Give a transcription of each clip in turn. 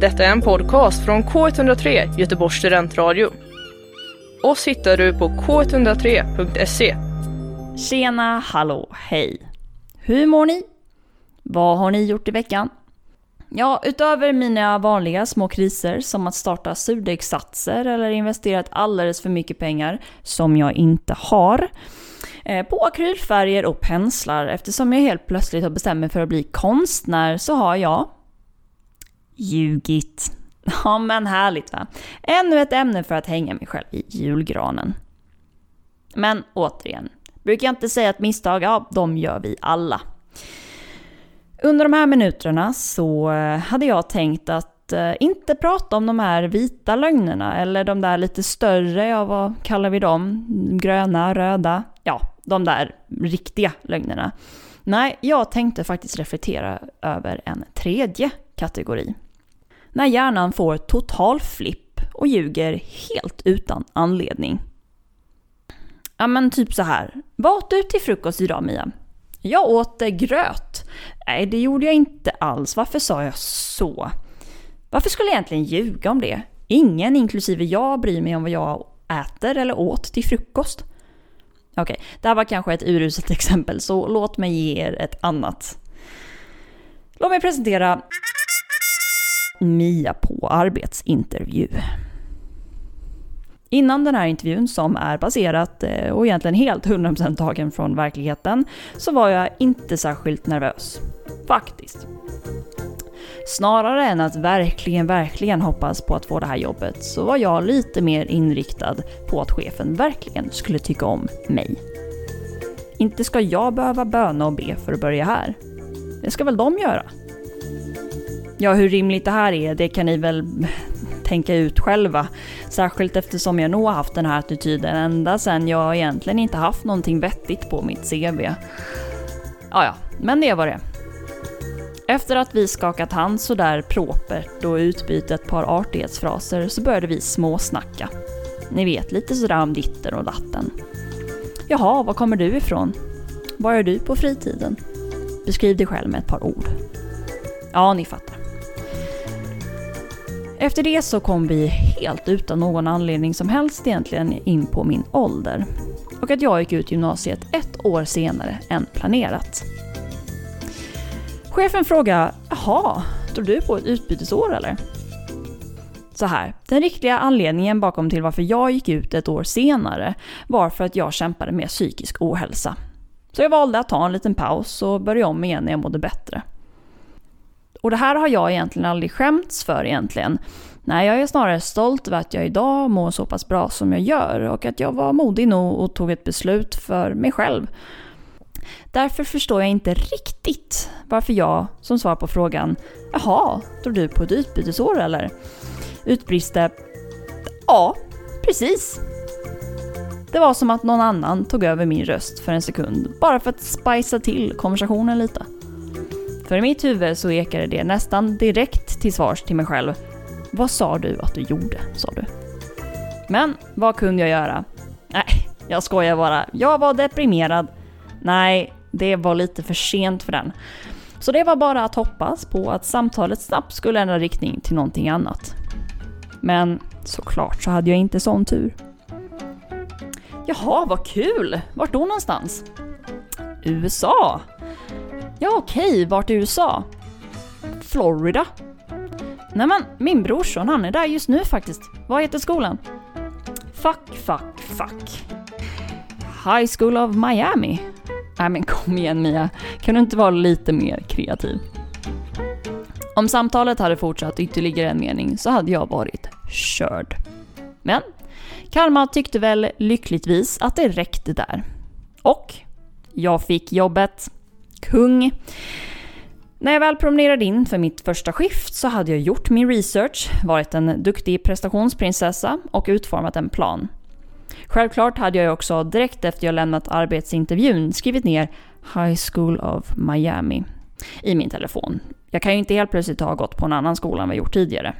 Detta är en podcast från K103 Göteborgs studentradio. Oss hittar du på k103.se. Tjena, hallå, hej! Hur mår ni? Vad har ni gjort i veckan? Ja, utöver mina vanliga små kriser som att starta surdegssatser eller investerat alldeles för mycket pengar, som jag inte har, eh, på akrylfärger och penslar eftersom jag helt plötsligt har bestämt mig för att bli konstnär så har jag ljugit. Ja men härligt va? Ännu ett ämne för att hänga mig själv i julgranen. Men återigen, brukar jag inte säga att misstag, ja de gör vi alla. Under de här minuterna så eh, hade jag tänkt att eh, inte prata om de här vita lögnerna eller de där lite större, ja vad kallar vi dem? Gröna, röda, ja de där riktiga lögnerna. Nej, jag tänkte faktiskt reflektera över en tredje kategori. När hjärnan får total flipp och ljuger helt utan anledning. Ja men typ så här. Vad åt du till frukost idag Mia? Jag åt eh, gröt. Nej, det gjorde jag inte alls. Varför sa jag så? Varför skulle jag egentligen ljuga om det? Ingen, inklusive jag, bryr mig om vad jag äter eller åt till frukost. Okej, okay, det här var kanske ett uruselt exempel, så låt mig ge er ett annat. Låt mig presentera Mia på arbetsintervju. Innan den här intervjun som är baserat eh, och egentligen helt 100% tagen från verkligheten så var jag inte särskilt nervös. Faktiskt. Snarare än att verkligen, verkligen hoppas på att få det här jobbet så var jag lite mer inriktad på att chefen verkligen skulle tycka om mig. Inte ska jag behöva böna och be för att börja här. Det ska väl de göra? Ja, hur rimligt det här är, det kan ni väl tänka ut själva. Särskilt eftersom jag nog har haft den här attityden ända sedan jag egentligen inte haft någonting vettigt på mitt CV. Ja, ja, men det var det. Efter att vi skakat hand sådär propert och utbytt ett par artighetsfraser så började vi småsnacka. Ni vet, lite sådär om ditten och datten. Jaha, var kommer du ifrån? Vad gör du på fritiden? Beskriv dig själv med ett par ord. Ja, ni fattar. Efter det så kom vi helt utan någon anledning som helst egentligen in på min ålder. Och att jag gick ut gymnasiet ett år senare än planerat. Chefen frågade, jaha, tror du på ett utbytesår eller? Så här, den riktiga anledningen bakom till varför jag gick ut ett år senare var för att jag kämpade med psykisk ohälsa. Så jag valde att ta en liten paus och börja om igen när jag mådde bättre. Och det här har jag egentligen aldrig skämts för egentligen. Nej, jag är snarare stolt över att jag idag mår så pass bra som jag gör och att jag var modig nog och tog ett beslut för mig själv. Därför förstår jag inte riktigt varför jag, som svar på frågan ”Jaha, tror du på ett utbytesår eller?” utbrister ”Ja, precis”. Det var som att någon annan tog över min röst för en sekund, bara för att spicea till konversationen lite. För i mitt huvud så ekade det nästan direkt till svars till mig själv. Vad sa du att du gjorde, sa du. Men vad kunde jag göra? Nej, jag skojar bara. Jag var deprimerad. Nej, det var lite för sent för den. Så det var bara att hoppas på att samtalet snabbt skulle ändra riktning till någonting annat. Men såklart så hade jag inte sån tur. Jaha, vad kul! Vart då någonstans? USA! Ja okej, vart i USA? Florida. Nej men, min brorson han är där just nu faktiskt. Vad heter skolan? Fuck, fuck, fuck. High School of Miami. Nej men kom igen Mia, kan du inte vara lite mer kreativ? Om samtalet hade fortsatt ytterligare en mening så hade jag varit körd. Men Karma tyckte väl lyckligtvis att det räckte där. Och jag fick jobbet kung. När jag väl promenerade in för mitt första skift så hade jag gjort min research, varit en duktig prestationsprinsessa och utformat en plan. Självklart hade jag också direkt efter jag lämnat arbetsintervjun skrivit ner High School of Miami i min telefon. Jag kan ju inte helt plötsligt ha gått på en annan skola än vad jag gjort tidigare.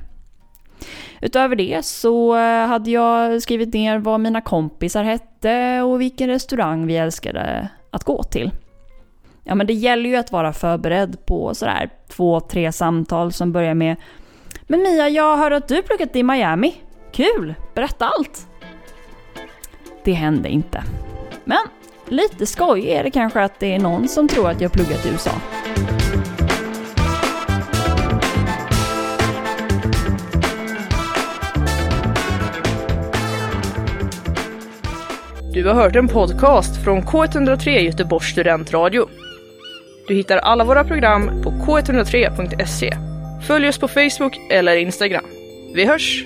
Utöver det så eh, hade jag skrivit ner vad mina kompisar hette och vilken restaurang vi älskade att gå till. Ja men det gäller ju att vara förberedd på sådär två, tre samtal som börjar med Men Mia, jag hör att du pluggat i Miami. Kul! Berätta allt! Det hände inte. Men lite skoj är det kanske att det är någon som tror att jag pluggat i USA. Du har hört en podcast från K103 Göteborgs studentradio. Du hittar alla våra program på k103.se. Följ oss på Facebook eller Instagram. Vi hörs!